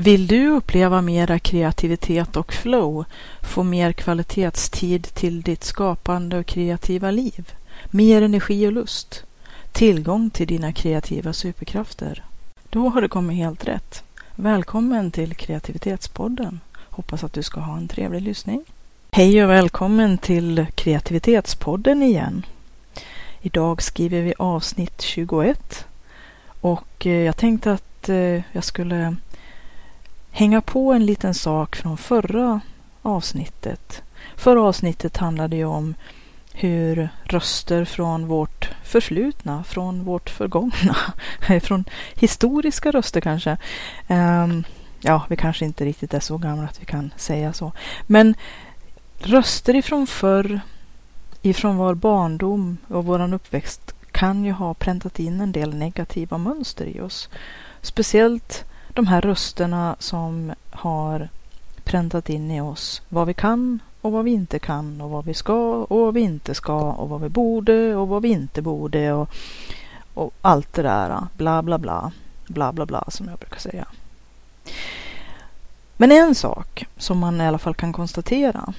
Vill du uppleva mera kreativitet och flow, få mer kvalitetstid till ditt skapande och kreativa liv, mer energi och lust, tillgång till dina kreativa superkrafter? Då har du kommit helt rätt. Välkommen till Kreativitetspodden. Hoppas att du ska ha en trevlig lyssning. Hej och välkommen till Kreativitetspodden igen. Idag skriver vi avsnitt 21 och eh, jag tänkte att eh, jag skulle hänga på en liten sak från förra avsnittet. Förra avsnittet handlade ju om hur röster från vårt förflutna, från vårt förgångna, från historiska röster kanske. Um, ja, vi kanske inte riktigt är så gamla att vi kan säga så. Men röster ifrån förr, ifrån vår barndom och våran uppväxt kan ju ha präntat in en del negativa mönster i oss. Speciellt de här rösterna som har präntat in i oss vad vi kan och vad vi inte kan och vad vi ska och vad vi inte ska och vad vi borde och vad vi inte borde och, och allt det där ah, bla bla bla bla bla bla som jag brukar säga. Men en sak som man i alla fall kan konstatera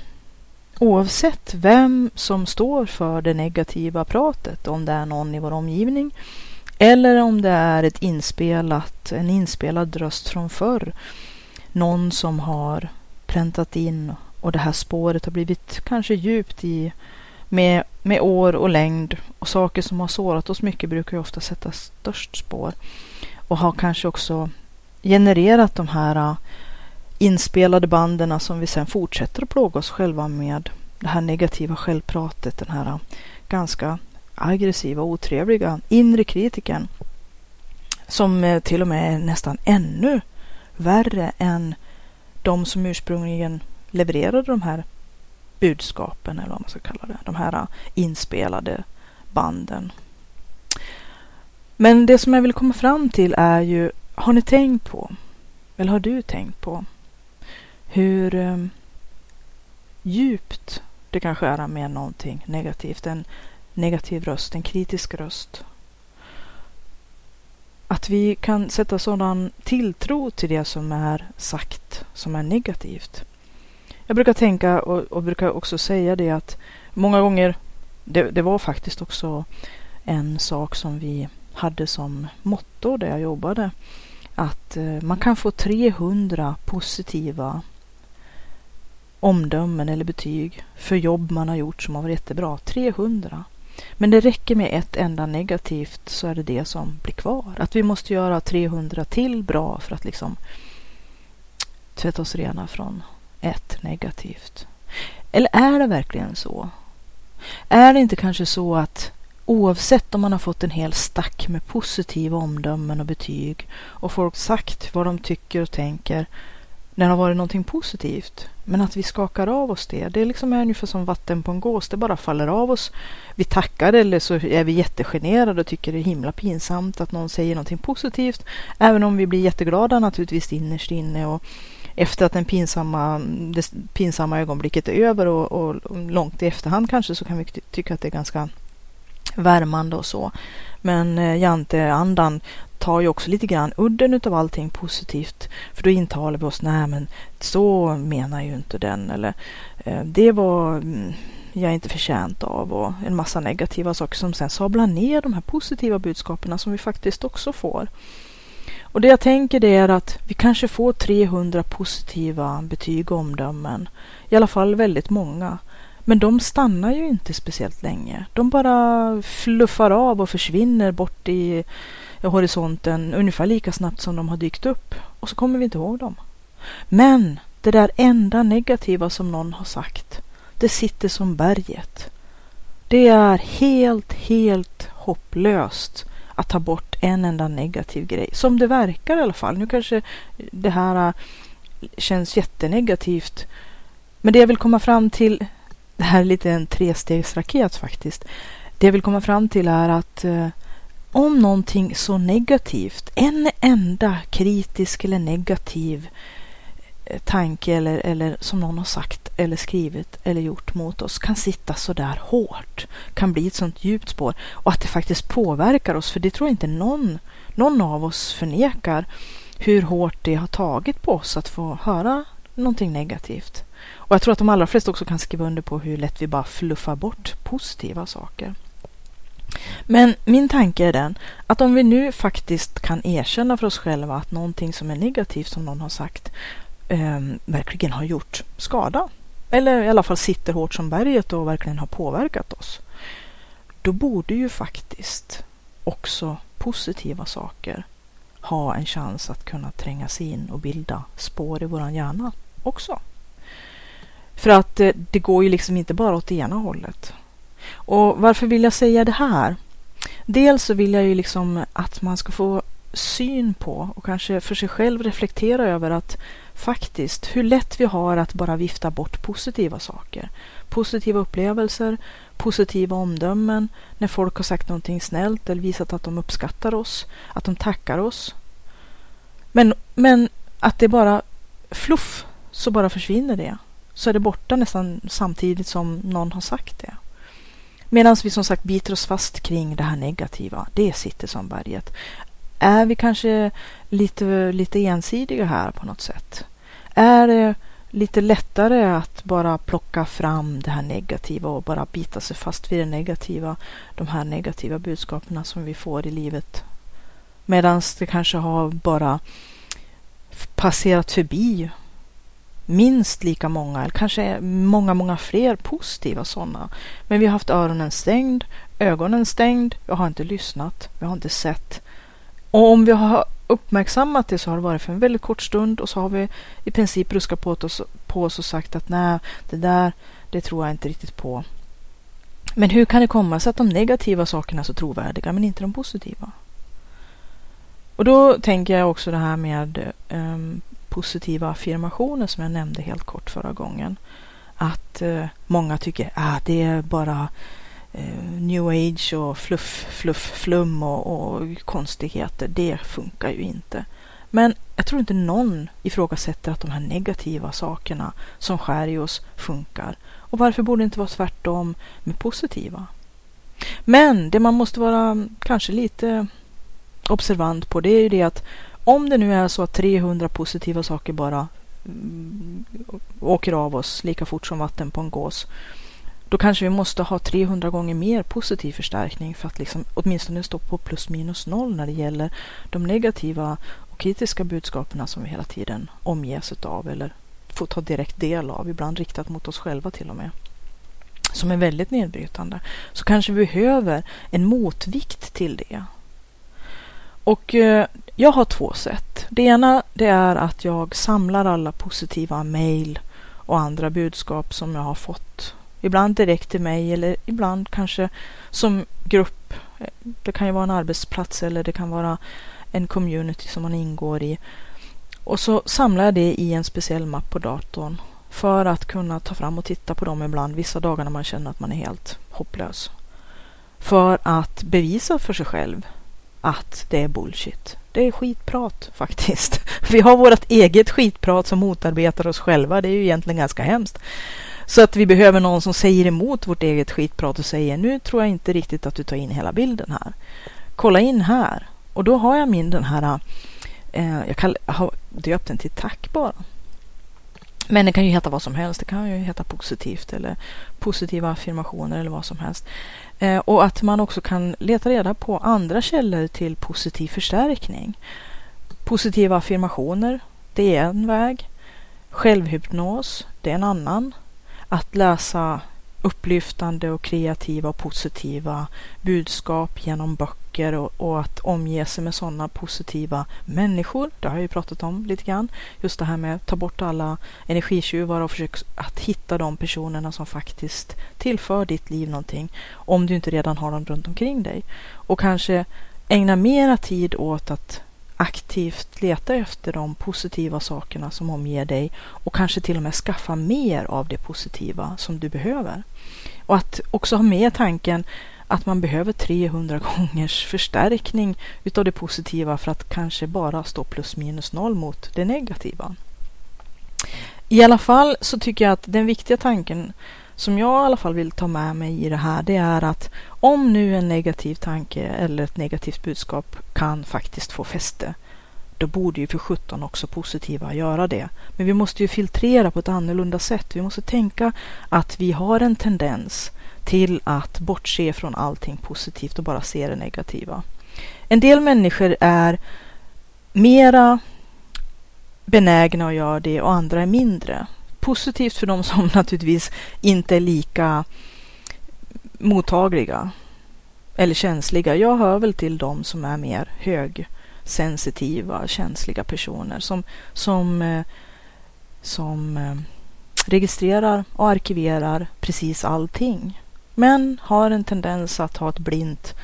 oavsett vem som står för det negativa pratet, om det är någon i vår omgivning eller om det är ett inspelat, en inspelad röst från förr. Någon som har präntat in och det här spåret har blivit kanske djupt i med, med år och längd och saker som har sårat oss mycket brukar ju ofta sätta störst spår och har kanske också genererat de här äh, inspelade banden som vi sen fortsätter att plåga oss själva med. Det här negativa självpratet, den här äh, ganska aggressiva, otrevliga inre kritikern som eh, till och med är nästan ännu värre än de som ursprungligen levererade de här budskapen eller vad man ska kalla det, de här eh, inspelade banden. Men det som jag vill komma fram till är ju, har ni tänkt på, eller har du tänkt på, hur um, djupt det kan skära med någonting negativt, en negativ röst, en kritisk röst. Att vi kan sätta sådan tilltro till det som är sagt, som är negativt. Jag brukar tänka och, och brukar också säga det att många gånger, det, det, var faktiskt också en sak som vi hade som motto där jag jobbade, att eh, man kan få 300 positiva omdömen eller betyg för jobb man har gjort som har varit jättebra. 300. Men det räcker med ett enda negativt så är det det som blir kvar. Att vi måste göra 300 till bra för att liksom tvätta oss rena från ett negativt. Eller är det verkligen så? Är det inte kanske så att oavsett om man har fått en hel stack med positiva omdömen och betyg och folk sagt vad de tycker och tänker när det har varit någonting positivt. Men att vi skakar av oss det. Det är liksom ungefär som vatten på en gås. Det bara faller av oss. Vi tackar eller så är vi jättegenerade och tycker det är himla pinsamt att någon säger någonting positivt. Även om vi blir jätteglada naturligtvis innerst inne. Och efter att den pinsamma, det pinsamma ögonblicket är över och, och långt i efterhand kanske så kan vi tycka att det är ganska värmande och så. Men eh, tar ju också lite grann udden utav allting positivt. För då intalar vi oss, nej men så menar ju inte den. Eller eh, det var mm, jag inte förtjänt av och en massa negativa saker som sen sablar ner de här positiva budskapen som vi faktiskt också får. Och det jag tänker det är att vi kanske får 300 positiva betyg och omdömen. I alla fall väldigt många. Men de stannar ju inte speciellt länge. De bara fluffar av och försvinner bort i horisonten ungefär lika snabbt som de har dykt upp. Och så kommer vi inte ihåg dem. Men det där enda negativa som någon har sagt, det sitter som berget. Det är helt, helt hopplöst att ta bort en enda negativ grej. Som det verkar i alla fall. Nu kanske det här äh, känns jättenegativt. Men det jag vill komma fram till det här är lite en trestegsraket faktiskt. Det jag vill komma fram till är att eh, om någonting så negativt, en enda kritisk eller negativ eh, tanke eller, eller som någon har sagt eller skrivit eller gjort mot oss kan sitta så där hårt, kan bli ett sånt djupt spår och att det faktiskt påverkar oss, för det tror jag inte någon, någon av oss förnekar hur hårt det har tagit på oss att få höra någonting negativt. Och jag tror att de allra flesta också kan skriva under på hur lätt vi bara fluffar bort positiva saker. Men min tanke är den att om vi nu faktiskt kan erkänna för oss själva att någonting som är negativt som någon har sagt eh, verkligen har gjort skada eller i alla fall sitter hårt som berget och verkligen har påverkat oss. Då borde ju faktiskt också positiva saker ha en chans att kunna tränga sig in och bilda spår i våran hjärna också. För att eh, det går ju liksom inte bara åt det ena hållet. Och varför vill jag säga det här? Dels så vill jag ju liksom att man ska få syn på och kanske för sig själv reflektera över att faktiskt hur lätt vi har att bara vifta bort positiva saker. Positiva upplevelser, positiva omdömen, när folk har sagt någonting snällt eller visat att de uppskattar oss, att de tackar oss. Men, men att det bara fluff, så bara försvinner det. Så är det borta nästan samtidigt som någon har sagt det. Medan vi som sagt biter oss fast kring det här negativa. Det sitter som berget. Är vi kanske lite, lite ensidiga här på något sätt? Är det lite lättare att bara plocka fram det här negativa och bara bita sig fast vid det negativa, de här negativa budskapen som vi får i livet. Medan det kanske har bara passerat förbi minst lika många, eller kanske många, många fler positiva sådana. Men vi har haft öronen stängd, ögonen stängd, vi har inte lyssnat, vi har inte sett. Och om vi har uppmärksammat det så har det varit för en väldigt kort stund och så har vi i princip ruskat på oss, på oss och sagt att nej, det där, det tror jag inte riktigt på. Men hur kan det komma sig att de negativa sakerna är så trovärdiga men inte de positiva? Och då tänker jag också det här med um, positiva affirmationer som jag nämnde helt kort förra gången. Att uh, många tycker att ah, det är bara uh, new age och fluff, fluff, flum och, och konstigheter. Det funkar ju inte. Men jag tror inte någon ifrågasätter att de här negativa sakerna som skär i oss funkar. Och varför borde det inte vara tvärtom med positiva? Men det man måste vara mm, kanske lite observant på det är ju det att om det nu är så att 300 positiva saker bara mm, åker av oss lika fort som vatten på en gås då kanske vi måste ha 300 gånger mer positiv förstärkning för att liksom åtminstone stå på plus minus noll när det gäller de negativa och kritiska budskapen som vi hela tiden omges av eller får ta direkt del av, ibland riktat mot oss själva till och med som är väldigt nedbrytande, så kanske vi behöver en motvikt till det. Och eh, jag har två sätt. Det ena det är att jag samlar alla positiva mejl och andra budskap som jag har fått. Ibland direkt till mig eller ibland kanske som grupp. Eh, det kan ju vara en arbetsplats eller det kan vara en community som man ingår i. Och så samlar jag det i en speciell mapp på datorn för att kunna ta fram och titta på dem ibland vissa dagar när man känner att man är helt hopplös. För att bevisa för sig själv att det är bullshit. Det är skitprat faktiskt. Vi har vårt eget skitprat som motarbetar oss själva. Det är ju egentligen ganska hemskt. Så att vi behöver någon som säger emot vårt eget skitprat och säger nu tror jag inte riktigt att du tar in hela bilden här. Kolla in här. Och då har jag min den här, eh, jag, kan, jag har döpt den till tack bara. Men det kan ju heta vad som helst. Det kan ju heta positivt eller positiva affirmationer eller vad som helst. Eh, och att man också kan leta reda på andra källor till positiv förstärkning. Positiva affirmationer, det är en väg. Självhypnos, det är en annan. Att läsa upplyftande och kreativa och positiva budskap genom böcker och, och, att omge sig med sådana positiva människor. Det har jag ju pratat om lite grann. Just det här med att ta bort alla energitjuvar och försöka att hitta de personerna som faktiskt tillför ditt liv någonting. Om du inte redan har dem runt omkring dig. Och kanske ägna mera tid åt att aktivt leta efter de positiva sakerna som omger dig och kanske till och med skaffa mer av det positiva som du behöver. Och att också ha med tanken att man behöver 300 gångers förstärkning utav det positiva för att kanske bara stå plus minus noll mot det negativa. I alla fall så tycker jag att den viktiga tanken som jag i alla fall vill ta med mig i det här, det är att om nu en negativ tanke eller ett negativt budskap kan faktiskt få fäste, då borde ju för sjutton också positiva göra det. Men vi måste ju filtrera på ett annorlunda sätt. Vi måste tänka att vi har en tendens till att bortse från allting positivt och bara se det negativa. En del människor är mera benägna att göra det och andra är mindre. Positivt för de som naturligtvis inte är lika mottagliga eller känsliga. Jag hör väl till de som är mer högsensitiva, känsliga personer som, som, eh, som eh, registrerar och arkiverar precis allting. Men har en tendens att ha ett blint,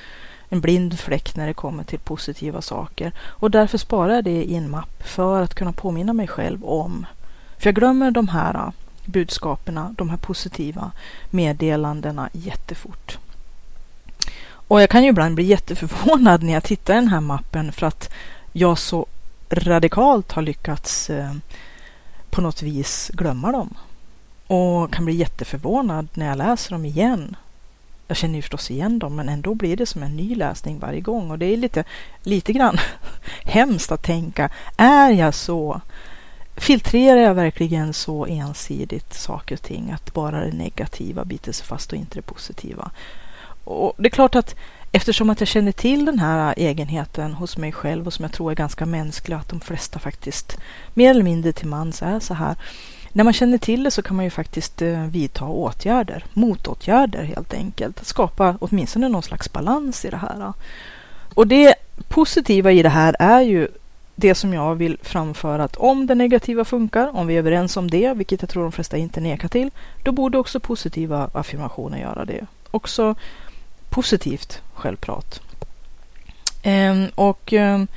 en blind fläck när det kommer till positiva saker. Och därför sparar jag det i en mapp för att kunna påminna mig själv om. För jag glömmer de här äh, budskaperna, de här positiva meddelandena jättefort. Och jag kan ju ibland bli jätteförvånad när jag tittar i den här mappen för att jag så radikalt har lyckats äh, på något vis glömma dem. Och kan bli jätteförvånad när jag läser dem igen. Jag känner ju förstås igen dem, men ändå blir det som en ny läsning varje gång. Och det är lite, lite grann hemskt att tänka, är jag så filtrerar jag verkligen så ensidigt saker och ting att bara det negativa biter sig fast och inte det positiva. Och det är klart att eftersom att jag känner till den här egenheten hos mig själv och som jag tror är ganska mänsklig att de flesta faktiskt mer eller mindre till mans är så här. När man känner till det så kan man ju faktiskt eh, vidta åtgärder, motåtgärder helt enkelt. Att skapa åtminstone någon slags balans i det här. Och det positiva i det här är ju det som jag vill framföra att om det negativa funkar, om vi är överens om det, vilket jag tror de flesta inte nekar till, då borde också positiva affirmationer göra det. Också positivt självprat. Ehm, och ehm,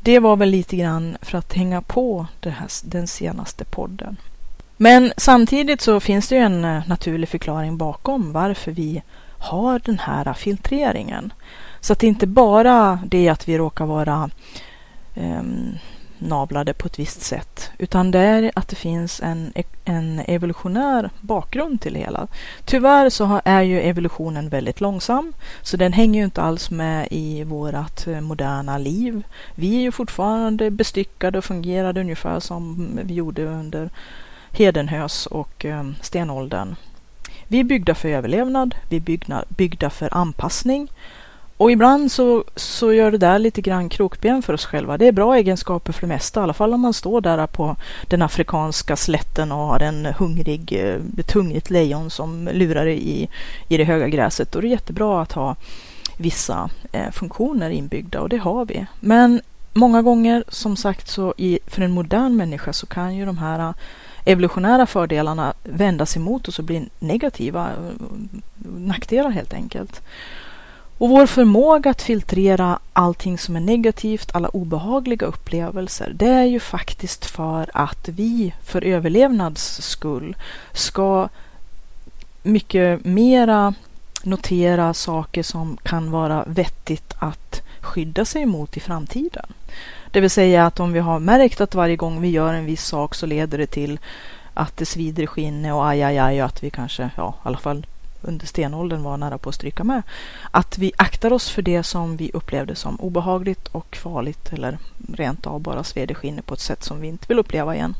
det var väl lite grann för att hänga på här, den senaste podden. Men samtidigt så finns det ju en eh, naturlig förklaring bakom varför vi har den här filtreringen. Så att det inte bara det att vi råkar vara eh, navlade på ett visst sätt, utan det är att det finns en, en evolutionär bakgrund till det hela. Tyvärr så är ju evolutionen väldigt långsam, så den hänger ju inte alls med i vårt eh, moderna liv. Vi är ju fortfarande bestyckade och fungerade ungefär som vi gjorde under hedenhös och eh, stenåldern. Vi är byggda för överlevnad, vi är byggda för anpassning och ibland så, så gör det där lite grann krokben för oss själva. Det är bra egenskaper för det mesta, i alla fall om man står där på den afrikanska slätten och har en hungrig, eh, ett hungrigt lejon som lurar i, i det höga gräset. Då är det jättebra att ha vissa eh, funktioner inbyggda och det har vi. Men många gånger, som sagt, så i, för en modern människa så kan ju de här eh, evolutionära fördelarna vändas emot oss och bli negativa eh, nackdelar helt enkelt. Och vår förmåga att filtrera allting som är negativt, alla obehagliga upplevelser, det är ju faktiskt för att vi för överlevnads skull ska mycket mera notera saker som kan vara vettigt att skydda sig mot i framtiden. Det vill säga att om vi har märkt att varje gång vi gör en viss sak så leder det till att det svider i skinnet och aj, aj, aj, och att vi kanske, ja, i alla fall under stenåldern var nära på att stryka med. Att vi aktar oss för det som vi upplevde som obehagligt och farligt eller rent av bara sved i skinnet på ett sätt som vi inte vill uppleva igen.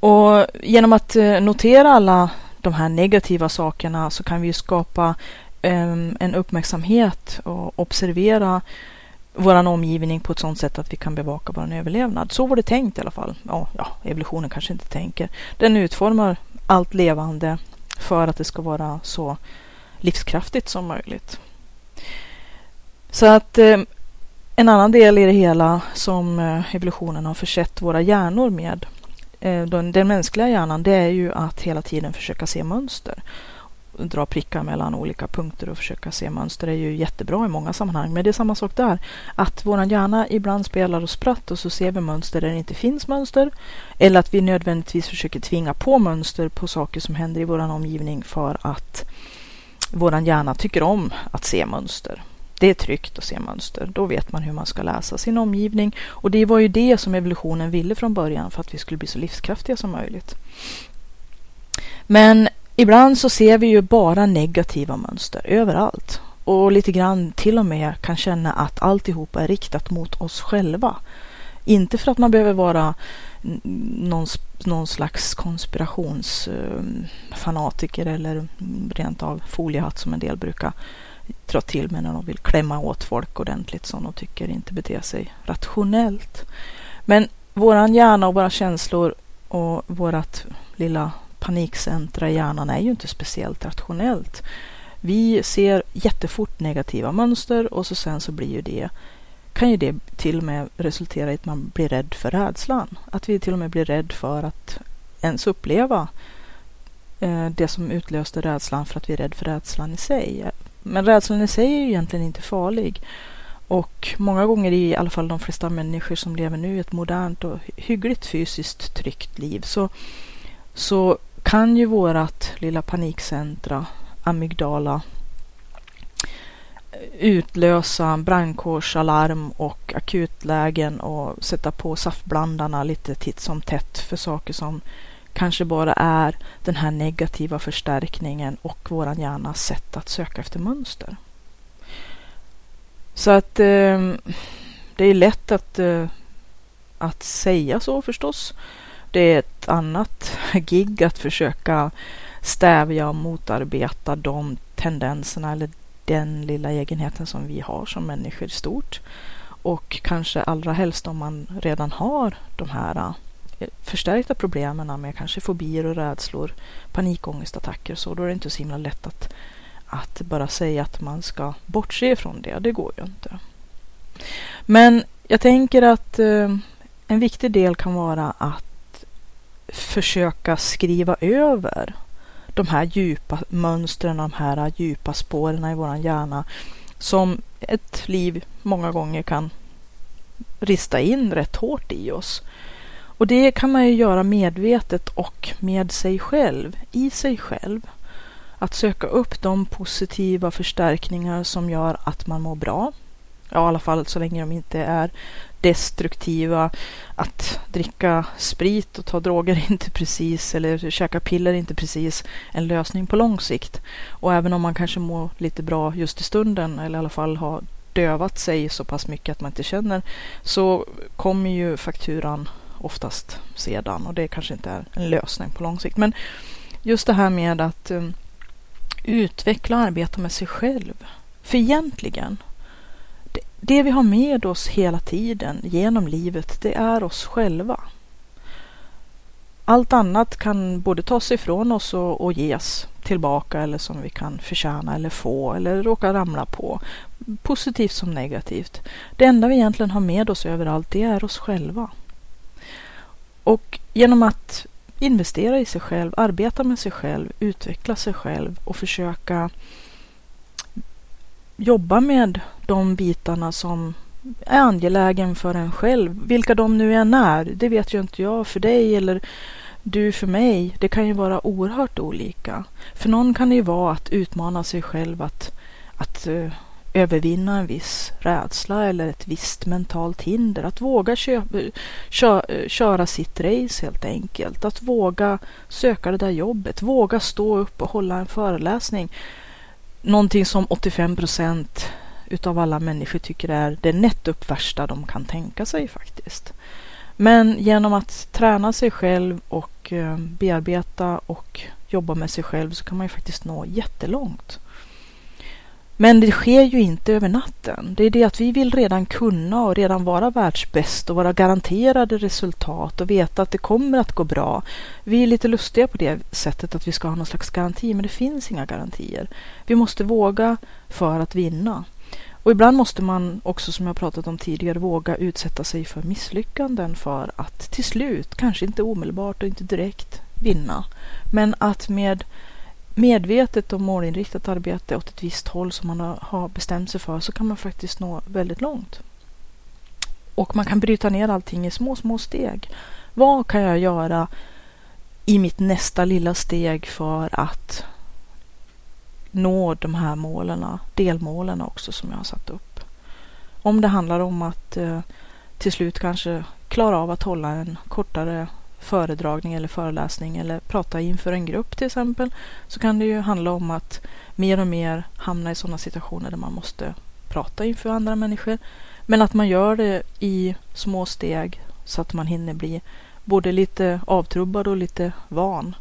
Och genom att eh, notera alla de här negativa sakerna så kan vi skapa ehm, en uppmärksamhet och observera vår omgivning på ett sådant sätt att vi kan bevaka vår överlevnad. Så var det tänkt i alla fall. Ja, ja, evolutionen kanske inte tänker. Den utformar allt levande för att det ska vara så livskraftigt som möjligt. Så att eh, en annan del i det hela som eh, evolutionen har försett våra hjärnor med, eh, den, den mänskliga hjärnan, det är ju att hela tiden försöka se mönster dra prickar mellan olika punkter och försöka se mönster är ju jättebra i många sammanhang. Men det är samma sak där. Att våran hjärna ibland spelar och spratt och så ser vi mönster där det inte finns mönster. Eller att vi nödvändigtvis försöker tvinga på mönster på saker som händer i våran omgivning för att våran hjärna tycker om att se mönster. Det är tryggt att se mönster. Då vet man hur man ska läsa sin omgivning. Och det var ju det som evolutionen ville från början för att vi skulle bli så livskraftiga som möjligt. Men ibland så ser vi ju bara negativa mönster överallt. Och lite grann till och med kan känna att alltihopa är riktat mot oss själva. Inte för att man behöver vara någon, någon slags konspirationsfanatiker eller rent av foliehatt som en del brukar dra till med när de vill klämma åt folk ordentligt som de tycker inte beter sig rationellt. Men våran hjärna och våra känslor och vårat lilla panikcentra i hjärnan är ju inte speciellt rationellt. Vi ser jättefort negativa mönster och så sen så blir ju det kan ju det till och med resultera i att man blir rädd för rädslan. Att vi till och med blir rädd för att ens uppleva eh, det som utlöste rädslan för att vi är rädd för rädslan i sig. Men rädslan i sig är ju egentligen inte farlig. Och många gånger i alla fall de flesta människor som lever nu i ett modernt och hyggligt fysiskt tryggt liv så, så kan ju vårat lilla panikcentra, amygdala, utlösa brandkårsalarm och akutlägen och sätta på saftblandarna lite titt som tätt för saker som kanske bara är den här negativa förstärkningen och våran hjärnas sätt att söka efter mönster. Så att eh, det är lätt att, eh, att säga så förstås. Det är ett annat gig att försöka stävja och motarbeta de tendenserna eller den lilla egenheten som vi har som människor i stort. Och kanske allra helst om man redan har de här eh, förstärkta problemen med kanske fobier och rädslor, panikångestattacker och så, då är det inte så himla lätt att, att bara säga att man ska bortse ifrån det. Det går ju inte. Men jag tänker att eh, en viktig del kan vara att försöka skriva över de här djupa mönstren, de här djupa spåren i vår hjärna som ett liv många gånger kan rista in rätt hårt i oss. Och det kan man ju göra medvetet och med sig själv, i sig själv. Att söka upp de positiva förstärkningar som gör att man mår bra. Ja, i alla fall så länge de inte är destruktiva. Att dricka sprit och ta droger är inte precis, eller käka piller är inte precis en lösning på lång sikt. Och även om man kanske mår lite bra just i stunden, eller i alla fall har dövat sig så pass mycket att man inte känner, så kommer ju fakturan oftast sedan och det kanske inte är en lösning på lång sikt. Men just det här med att um, utveckla och arbeta med sig själv. För egentligen, det, vi har med oss hela tiden genom livet, det är oss själva. Allt annat kan både tas ifrån oss och, och ges tillbaka eller som vi kan förtjäna eller få eller råka ramla på. Positivt som negativt. Det enda vi egentligen har med oss överallt, det är oss själva. Och genom att investera i sig själv, arbeta med sig själv, utveckla sig själv och försöka jobba med de bitarna som är angelägen för en själv. Vilka de nu än är, det vet ju inte jag för dig eller du för mig. Det kan ju vara oerhört olika. För någon kan det ju vara att utmana sig själv att, att uh, övervinna en viss rädsla eller ett visst mentalt hinder. Att våga köpa, kö, köra sitt race helt enkelt. Att våga söka det där jobbet. Våga stå upp och hålla en föreläsning. Någonting som 85 procent utav alla människor tycker är det nätt upp värsta de kan tänka sig faktiskt. Men genom att träna sig själv och eh, bearbeta och jobba med sig själv så kan man ju faktiskt nå jättelångt. Men det sker ju inte över natten. Det är det att vi vill redan kunna och redan vara världsbäst och vara garanterade resultat och veta att det kommer att gå bra. Vi är lite lustiga på det sättet att vi ska ha någon slags garanti, men det finns inga garantier. Vi måste våga för att vinna. Och ibland måste man också, som jag pratat om tidigare, våga utsätta sig för misslyckanden för att till slut, kanske inte omedelbart och inte direkt, vinna. Men att med medvetet och målinriktat arbete åt ett visst håll som man har bestämt sig för så kan man faktiskt nå väldigt långt. Och man kan bryta ner allting i små, små steg. Vad kan jag göra i mitt nästa lilla steg för att nå de här målen, delmålen också som jag har satt upp. Om det handlar om att eh, till slut kanske klara av att hålla en kortare föredragning eller föreläsning eller prata inför en grupp till exempel så kan det ju handla om att mer och mer hamna i sådana situationer där man måste prata inför andra människor. Men att man gör det i små steg så att man hinner bli både lite avtrubbad och lite van.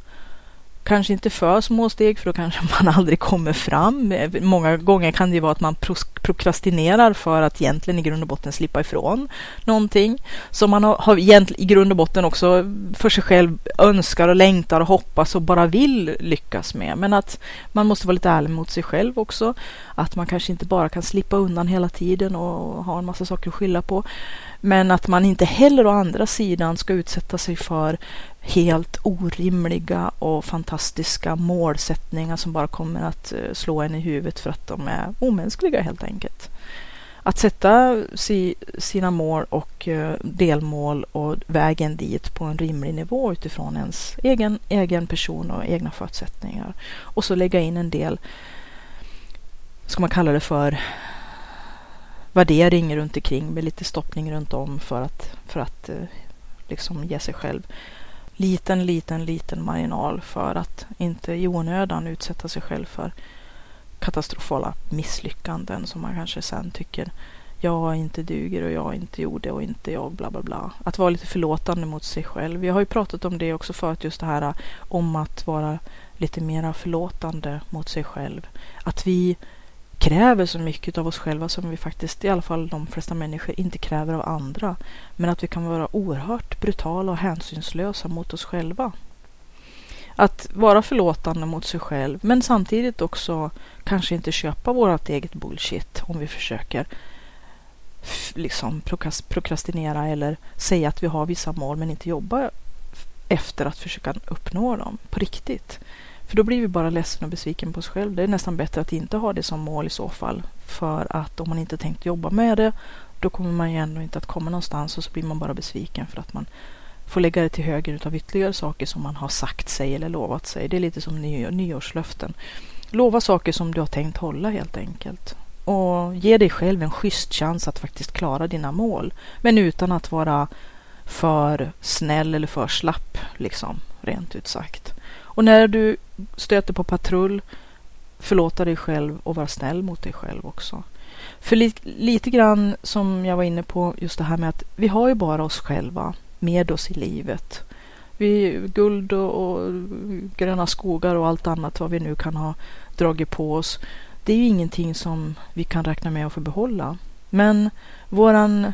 Kanske inte för små steg för då kanske man aldrig kommer fram. Många gånger kan det ju vara att man prokrastinerar för att egentligen i grund och botten slippa ifrån någonting som man har, har i grund och botten också för sig själv önskar och längtar och hoppas och bara vill lyckas med. Men att man måste vara lite ärlig mot sig själv också. Att man kanske inte bara kan slippa undan hela tiden och ha en massa saker att skylla på. Men att man inte heller å andra sidan ska utsätta sig för helt orimliga och fantastiska målsättningar som bara kommer att eh, slå en i huvudet för att de är omänskliga helt enkelt. Att sätta si, sina mål och eh, delmål och vägen dit på en rimlig nivå utifrån ens egen, egen person och egna förutsättningar. Och så lägga in en del, ska man kalla det för, värdering runt omkring med lite stoppning runt om för att, för att eh, liksom ge sig själv liten, liten, liten marginal för att inte i onödan utsätta sig själv för katastrofala misslyckanden som man kanske sen tycker jag inte duger och jag inte gjorde och inte jag bla bla bla. Att vara lite förlåtande mot sig själv. Jag har ju pratat om det också förut, just det här eh, om att vara lite mera förlåtande mot sig själv. Att vi kräver så mycket av oss själva som vi faktiskt, i alla fall de flesta människor, inte kräver av andra. Men att vi kan vara oerhört brutala och hänsynslösa mot oss själva. Att vara förlåtande mot sig själv, men samtidigt också kanske inte köpa vårt eget bullshit om vi försöker liksom prokrastinera eller säga att vi har vissa mål men inte jobba efter att försöka uppnå dem på riktigt. För då blir vi bara ledsen och besviken på oss själva. Det är nästan bättre att inte ha det som mål i så fall. För att om man inte tänkt jobba med det, då kommer man ju ändå inte att komma någonstans och så blir man bara besviken för att man får lägga det till höger utav ytterligare saker som man har sagt sig eller lovat sig. Det är lite som nyårslöften. Lova saker som du har tänkt hålla helt enkelt. Och ge dig själv en schysst chans att faktiskt klara dina mål. Men utan att vara för snäll eller för slapp, liksom, rent ut sagt. Och när du stöter på patrull, förlåta dig själv och vara snäll mot dig själv också. För li lite grann som jag var inne på, just det här med att vi har ju bara oss själva med oss i livet. Vi, guld och, och gröna skogar och allt annat vad vi nu kan ha dragit på oss. Det är ju ingenting som vi kan räkna med att få behålla. Men våran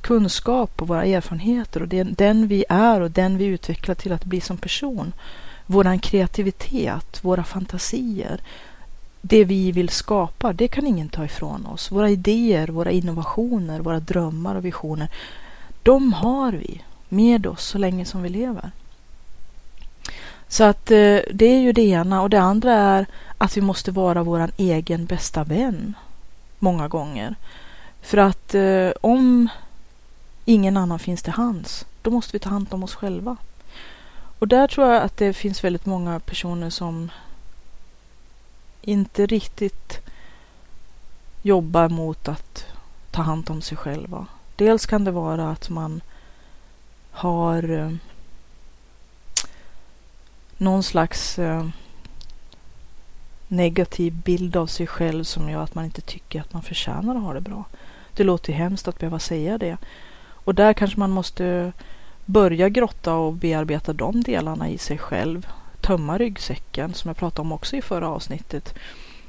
kunskap och våra erfarenheter och den, den vi är och den vi utvecklar till att bli som person våran kreativitet, våra fantasier, det vi vill skapa, det kan ingen ta ifrån oss. Våra idéer, våra innovationer, våra drömmar och visioner, de har vi med oss så länge som vi lever. Så att eh, det är ju det ena och det andra är att vi måste vara vår egen bästa vän många gånger. För att eh, om ingen annan finns till hands, då måste vi ta hand om oss själva. Och där tror jag att det finns väldigt många personer som inte riktigt jobbar mot att ta hand om sig själva. Dels kan det vara att man har eh, någon slags eh, negativ bild av sig själv som gör att man inte tycker att man förtjänar att ha det bra. Det låter ju hemskt att behöva säga det. Och där kanske man måste börja grotta och bearbeta de delarna i sig själv. Tömma ryggsäcken som jag pratade om också i förra avsnittet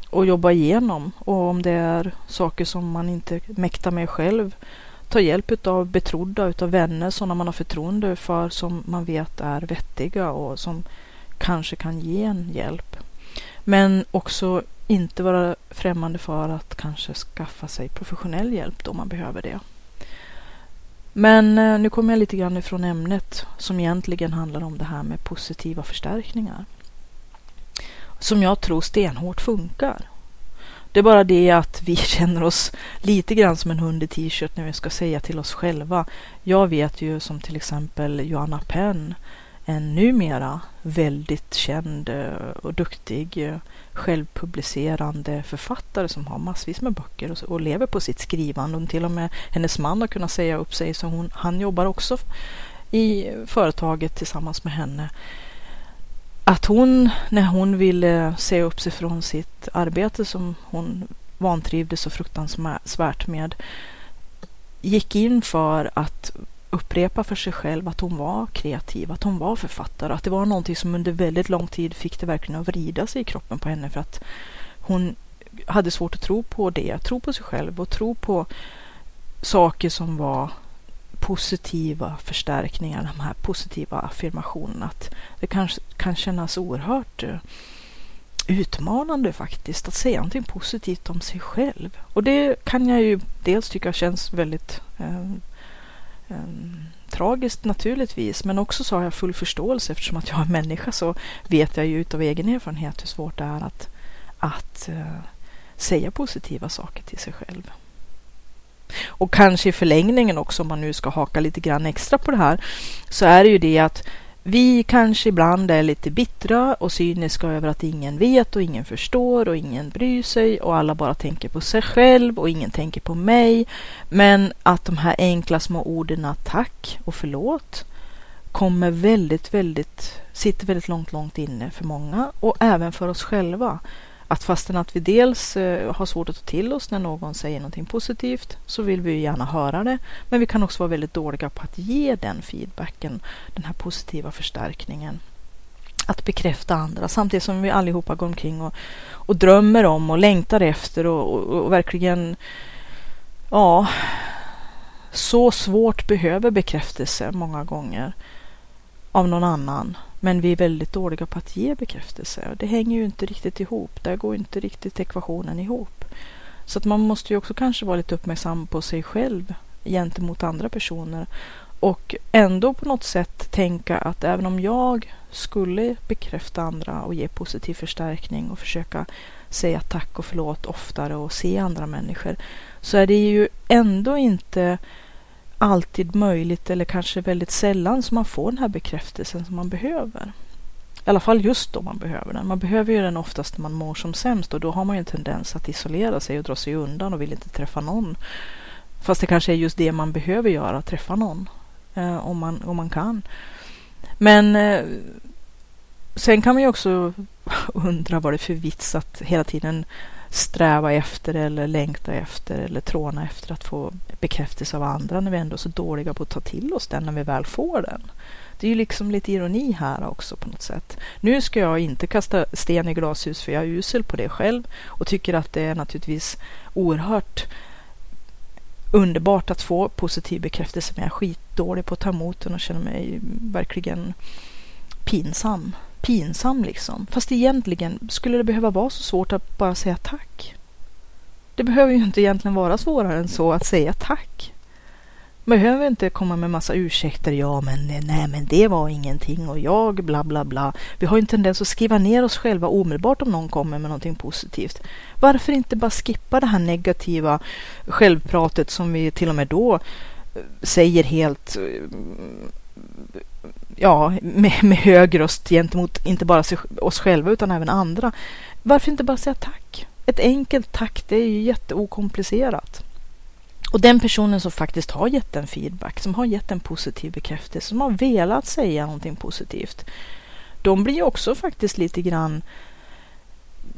och jobba igenom. Och om det är saker som man inte mäktar med själv, ta hjälp av betrodda, utav vänner, sådana man har förtroende för som man vet är vettiga och som kanske kan ge en hjälp. Men också inte vara främmande för att kanske skaffa sig professionell hjälp då man behöver det. Men eh, nu kommer jag lite grann ifrån ämnet som egentligen handlar om det här med positiva förstärkningar. som jag tror stenhårt funkar. Det är bara det att vi känner oss lite grann som en hund i t-shirt när vi ska säga till oss själva. Jag vet ju som till exempel Joanna Penn, en numera väldigt känd eh, och duktig eh, självpublicerande författare som har massvis med böcker och, och lever på sitt skrivande. Och till och med hennes man har kunnat säga upp sig så hon, han jobbar också i företaget tillsammans med henne. Att hon, när hon ville säga upp sig från sitt arbete som hon vantrivdes så fruktansvärt med, gick in för att upprepa för sig själv att hon var kreativ, att hon var författare, att det var någonting som under väldigt lång tid fick det verkligen att vrida sig i kroppen på henne för att hon hade svårt att tro på det, tro på sig själv och tro på saker som var positiva förstärkningar, de här positiva affirmationerna. Att det kan, kan kännas oerhört eh, utmanande faktiskt att säga någonting positivt om sig själv. Och det kan jag ju dels tycka känns väldigt eh, Ehm, tragiskt naturligtvis, men också så har jag full förståelse eftersom att jag är människa så vet jag ju utav egen erfarenhet hur svårt det är att, att uh, säga positiva saker till sig själv. Och kanske i förlängningen också om man nu ska haka lite grann extra på det här så är det ju det att vi kanske ibland är lite bittra och cyniska över att ingen vet och ingen förstår och ingen bryr sig och alla bara tänker på sig själv och ingen tänker på mig. Men att de här enkla små orden tack och förlåt kommer väldigt, väldigt, sitter väldigt långt, långt inne för många och även för oss själva att fastän att vi dels eh, har svårt att ta till oss när någon säger någonting positivt så vill vi gärna höra det. Men vi kan också vara väldigt dåliga på att ge den feedbacken, den här positiva förstärkningen. Att bekräfta andra samtidigt som vi allihopa går omkring och, och drömmer om och längtar efter och, och, och verkligen ja, så svårt behöver bekräftelse många gånger av någon annan. Men vi är väldigt dåliga på att ge bekräftelse. Det hänger ju inte riktigt ihop. Där går inte riktigt ekvationen ihop. Så att man måste ju också kanske vara lite uppmärksam på sig själv gentemot andra personer. Och ändå på något sätt tänka att även om jag skulle bekräfta andra och ge positiv förstärkning och försöka säga tack och förlåt oftare och se andra människor så är det ju ändå inte alltid möjligt eller kanske väldigt sällan som man får den här bekräftelsen som man behöver. I alla fall just då man behöver den. Man behöver ju den oftast när man mår som sämst och då har man ju en tendens att isolera sig och dra sig undan och vill inte träffa någon. Fast det kanske är just det man behöver göra, träffa någon. Eh, om, man, om man kan. Men eh, sen kan man ju också undra vad det är för vits att hela tiden sträva efter eller längta efter eller tråna efter att få bekräftelse av andra när vi ändå är så dåliga på att ta till oss den när vi väl får den. Det är ju liksom lite ironi här också på något sätt. Nu ska jag inte kasta sten i glashus för jag är usel på det själv och tycker att det är naturligtvis oerhört underbart att få positiv bekräftelse men jag är skitdålig på att ta emot den och känner mig verkligen pinsam pinsam liksom. Fast egentligen skulle det behöva vara så svårt att bara säga tack. Det behöver ju inte egentligen vara svårare än så att säga tack. Man behöver inte komma med massa ursäkter. Ja, men nej, men det var ingenting och jag bla bla bla. Vi har ju en tendens att skriva ner oss själva omedelbart om någon kommer med någonting positivt. Varför inte bara skippa det här negativa självpratet som vi till och med då eh, säger helt eh, ja, med, med hög röst gentemot inte bara sig, oss själva utan även andra. Varför inte bara säga tack? Ett enkelt tack, det är ju jätteokomplicerat. Och den personen som faktiskt har gett en feedback, som har gett en positiv bekräftelse, som har velat säga någonting positivt, de blir ju också faktiskt lite grann,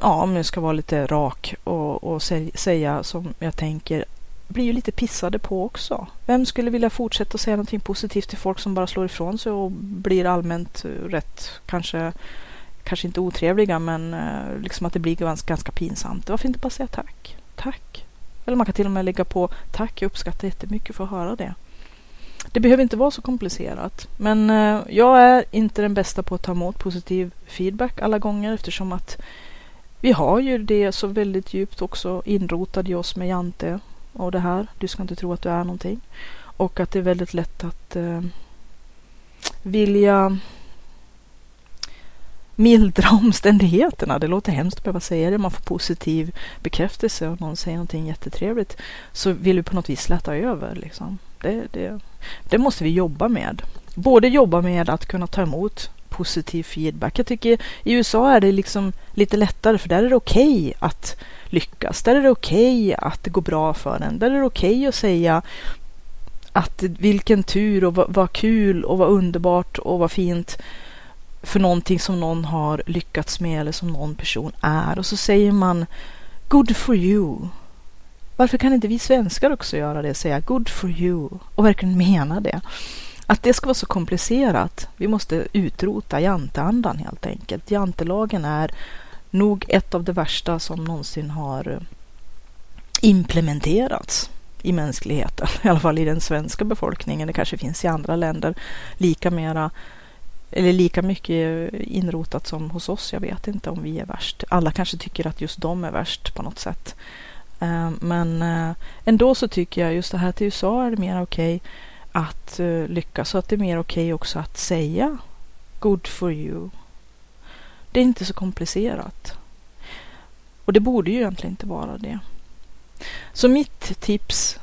ja om jag ska vara lite rak och, och säga som jag tänker, blir ju lite pissade på också. Vem skulle vilja fortsätta säga någonting positivt till folk som bara slår ifrån sig och blir allmänt eh, rätt, kanske, kanske inte otrevliga, men eh, liksom att det blir ganska, ganska pinsamt. Varför inte bara säga tack? Tack. Eller man kan till och med lägga på tack, jag uppskattar jättemycket för att höra det. Det behöver inte vara så komplicerat, men eh, jag är inte den bästa på att ta emot positiv feedback alla gånger eftersom att vi har ju det så väldigt djupt också inrotat i oss med Jante av det här. Du ska inte tro att du är någonting. Och att det är väldigt lätt att eh, vilja mildra omständigheterna. Det låter hemskt att behöva säga det. Man får positiv bekräftelse och någon säger någonting jättetrevligt. Så vill vi på något vis släta över. Liksom. Det, det, det måste vi jobba med. Både jobba med att kunna ta emot positiv feedback. Jag tycker i USA är det liksom lite lättare för där är det okej okay att lyckas. Där är det okej okay att det går bra för en. Där är det okej okay att säga att vilken tur och vad, vad kul och vad underbart och vad fint för någonting som någon har lyckats med eller som någon person är. Och så säger man Good for you. Varför kan inte vi svenskar också göra det? Säga Good for you och verkligen mena det. Att det ska vara så komplicerat. Vi måste utrota janteandan helt enkelt. Jantelagen är nog ett av de värsta som någonsin har eh, implementerats i mänskligheten, i alla fall i den svenska befolkningen. Det kanske finns i andra länder lika mera eller lika mycket eh, inrotat som hos oss. Jag vet inte om vi är värst. Alla kanske tycker att just de är värst på något sätt. Eh, men ändå så tycker jag just det här till USA är det mer okej okay att eh, lyckas. Så att det är mer okej okay också att säga good for you. Det är inte så komplicerat. Och det borde ju egentligen inte vara det. Så mitt tips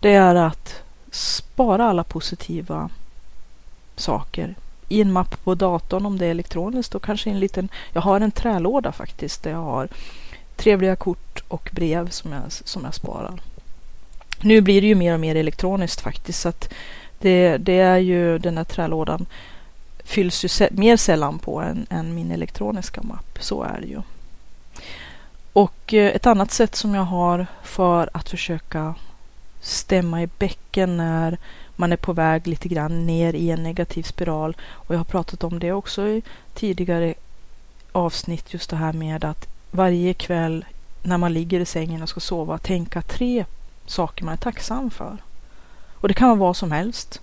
det är att spara alla positiva saker i en mapp på datorn om det är elektroniskt och kanske en liten, jag har en trälåda faktiskt där jag har trevliga kort och brev som jag, som jag sparar. Nu blir det ju mer och mer elektroniskt faktiskt så att det, det är ju den här trälådan fylls ju mer sällan på än, än min elektroniska mapp. Så är det ju. Och eh, ett annat sätt som jag har för att försöka stämma i bäcken när man är på väg lite grann ner i en negativ spiral. Och jag har pratat om det också i tidigare avsnitt, just det här med att varje kväll när man ligger i sängen och ska sova tänka tre saker man är tacksam för. Och det kan vara vad som helst.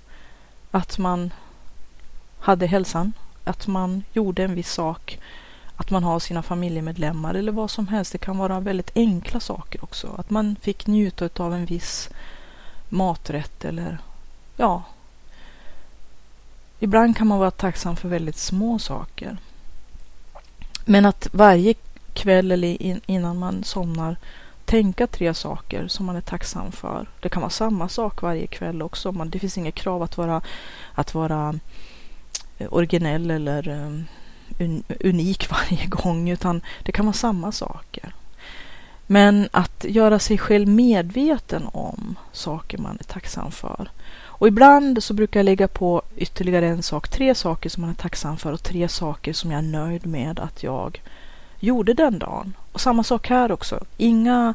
Att man hade hälsan, att man gjorde en viss sak, att man har sina familjemedlemmar eller vad som helst. Det kan vara väldigt enkla saker också. Att man fick njuta av en viss maträtt eller ja. Ibland kan man vara tacksam för väldigt små saker. Men att varje kväll eller innan man somnar tänka tre saker som man är tacksam för. Det kan vara samma sak varje kväll också. Man, det finns inget krav att vara, att vara eh, originell eller um, unik varje gång, utan det kan vara samma saker. Men att göra sig själv medveten om saker man är tacksam för. Och ibland så brukar jag lägga på ytterligare en sak, tre saker som man är tacksam för och tre saker som jag är nöjd med att jag gjorde den dagen. Och samma sak här också. Inga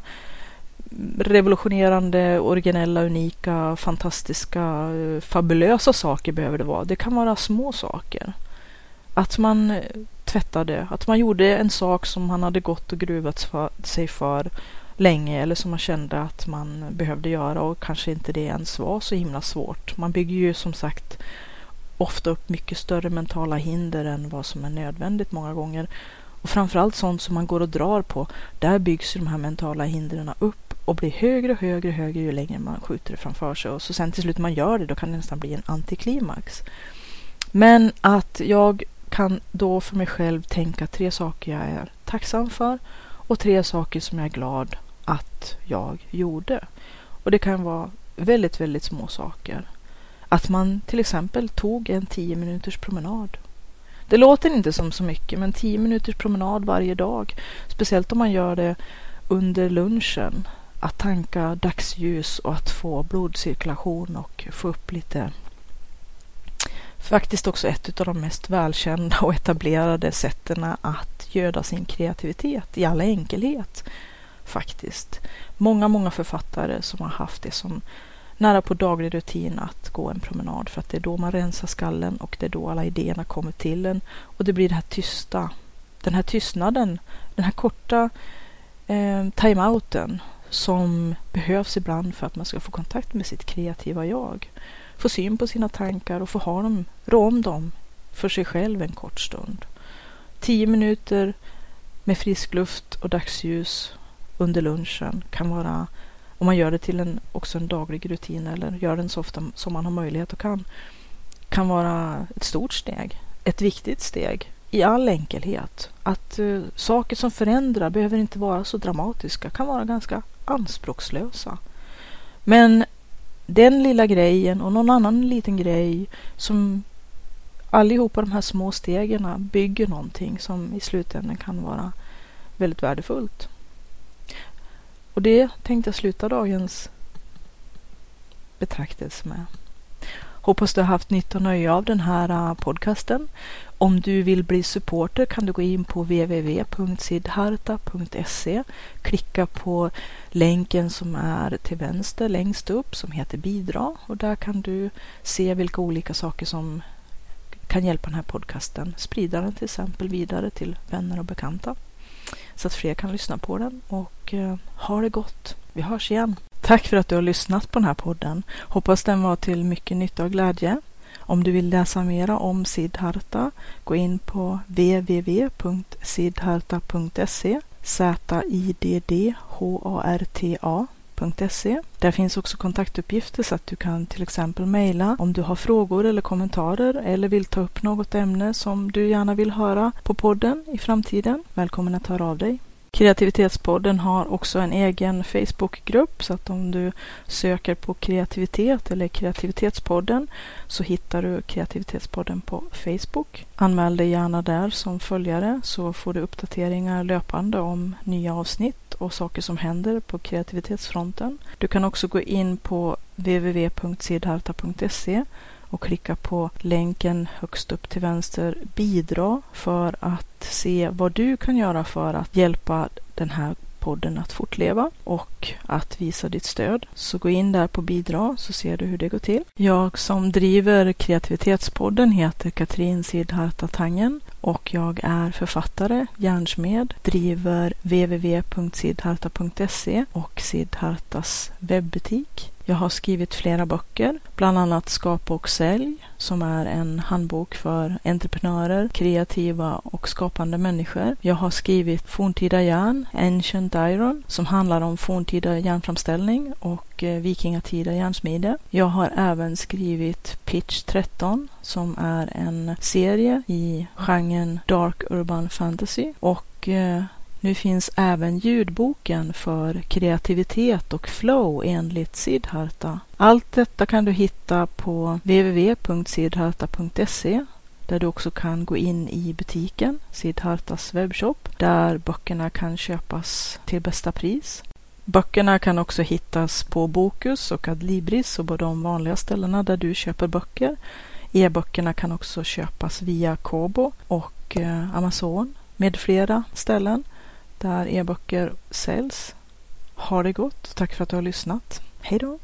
revolutionerande, originella, unika, fantastiska, eh, fabulösa saker behöver det vara. Det kan vara små saker. Att man eh, tvättade, att man gjorde en sak som man hade gått och gruvat sig för länge eller som man kände att man behövde göra och kanske inte det ens var så himla svårt. Man bygger ju som sagt ofta upp mycket större mentala hinder än vad som är nödvändigt många gånger. Och framförallt sånt som man går och drar på, där byggs de här mentala hindren upp och blir högre och högre och högre ju längre man skjuter det framför sig. Och så sen till slut när man gör det, då kan det nästan bli en antiklimax. Men att jag kan då för mig själv tänka tre saker jag är tacksam för och tre saker som jag är glad att jag gjorde. Och det kan vara väldigt, väldigt små saker. Att man till exempel tog en tio minuters promenad det låter inte som så mycket, men 10 minuters promenad varje dag, speciellt om man gör det under lunchen, att tanka dagsljus och att få blodcirkulation och få upp lite Faktiskt också ett av de mest välkända och etablerade sätten att göda sin kreativitet i all enkelhet. Faktiskt. Många, många författare som har haft det som nära på daglig rutin att gå en promenad för att det är då man rensar skallen och det är då alla idéerna kommer till en och det blir det här tysta, den här tystnaden, den här korta eh, timeouten som behövs ibland för att man ska få kontakt med sitt kreativa jag. Få syn på sina tankar och få ha dem, rå om dem för sig själv en kort stund. Tio minuter med frisk luft och dagsljus under lunchen kan vara om man gör det till en, också en daglig rutin eller gör den så ofta som man har möjlighet och kan, kan vara ett stort steg. Ett viktigt steg i all enkelhet. Att uh, saker som förändrar behöver inte vara så dramatiska, kan vara ganska anspråkslösa. Men den lilla grejen och någon annan liten grej som allihopa de här små stegen bygger någonting som i slutändan kan vara väldigt värdefullt. Och det tänkte jag sluta dagens betraktelse med. Hoppas du har haft nytta och nöje av den här äh, podcasten. Om du vill bli supporter kan du gå in på www.sidharta.se Klicka på länken som är till vänster längst upp som heter bidra och där kan du se vilka olika saker som kan hjälpa den här podcasten. Sprida den till exempel vidare till vänner och bekanta så att fler kan lyssna på den och eh, ha det gott. Vi hörs igen. Tack för att du har lyssnat på den här podden. Hoppas den var till mycket nytta och glädje. Om du vill läsa mera om Siddharta, gå in på www.siddharta.se Z-I-D-D-H-A-R-T-A www.skolverket.se. Där finns också kontaktuppgifter så att du kan till exempel mejla om du har frågor eller kommentarer eller vill ta upp något ämne som du gärna vill höra på podden i framtiden. Välkommen att höra av dig. Kreativitetspodden har också en egen Facebookgrupp så att om du söker på kreativitet eller kreativitetspodden så hittar du kreativitetspodden på Facebook. Anmäl dig gärna där som följare så får du uppdateringar löpande om nya avsnitt och saker som händer på kreativitetsfronten. Du kan också gå in på www.sidharta.se och klicka på länken högst upp till vänster bidra för att se vad du kan göra för att hjälpa den här podden att fortleva och att visa ditt stöd. Så gå in där på bidra så ser du hur det går till. Jag som driver kreativitetspodden heter Katrin Sidharta Tangen och jag är författare, järnsmed, driver www.sidharta.se och Sidhartas webbutik. Jag har skrivit flera böcker, bland annat Skapa och sälj som är en handbok för entreprenörer, kreativa och skapande människor. Jag har skrivit Forntida järn, Ancient Iron, som handlar om forntida järnframställning och Eh, vikingatida järnsmide. Jag har även skrivit Pitch 13 som är en serie i genren Dark Urban Fantasy och eh, nu finns även ljudboken för kreativitet och flow enligt Siddharta. Allt detta kan du hitta på www.siddharta.se där du också kan gå in i butiken, Siddhartas webbshop, där böckerna kan köpas till bästa pris. Böckerna kan också hittas på Bokus och Adlibris och på de vanliga ställena där du köper böcker. E-böckerna kan också köpas via Kobo och eh, Amazon med flera ställen där e-böcker säljs. Ha det gott. Tack för att du har lyssnat. Hej då!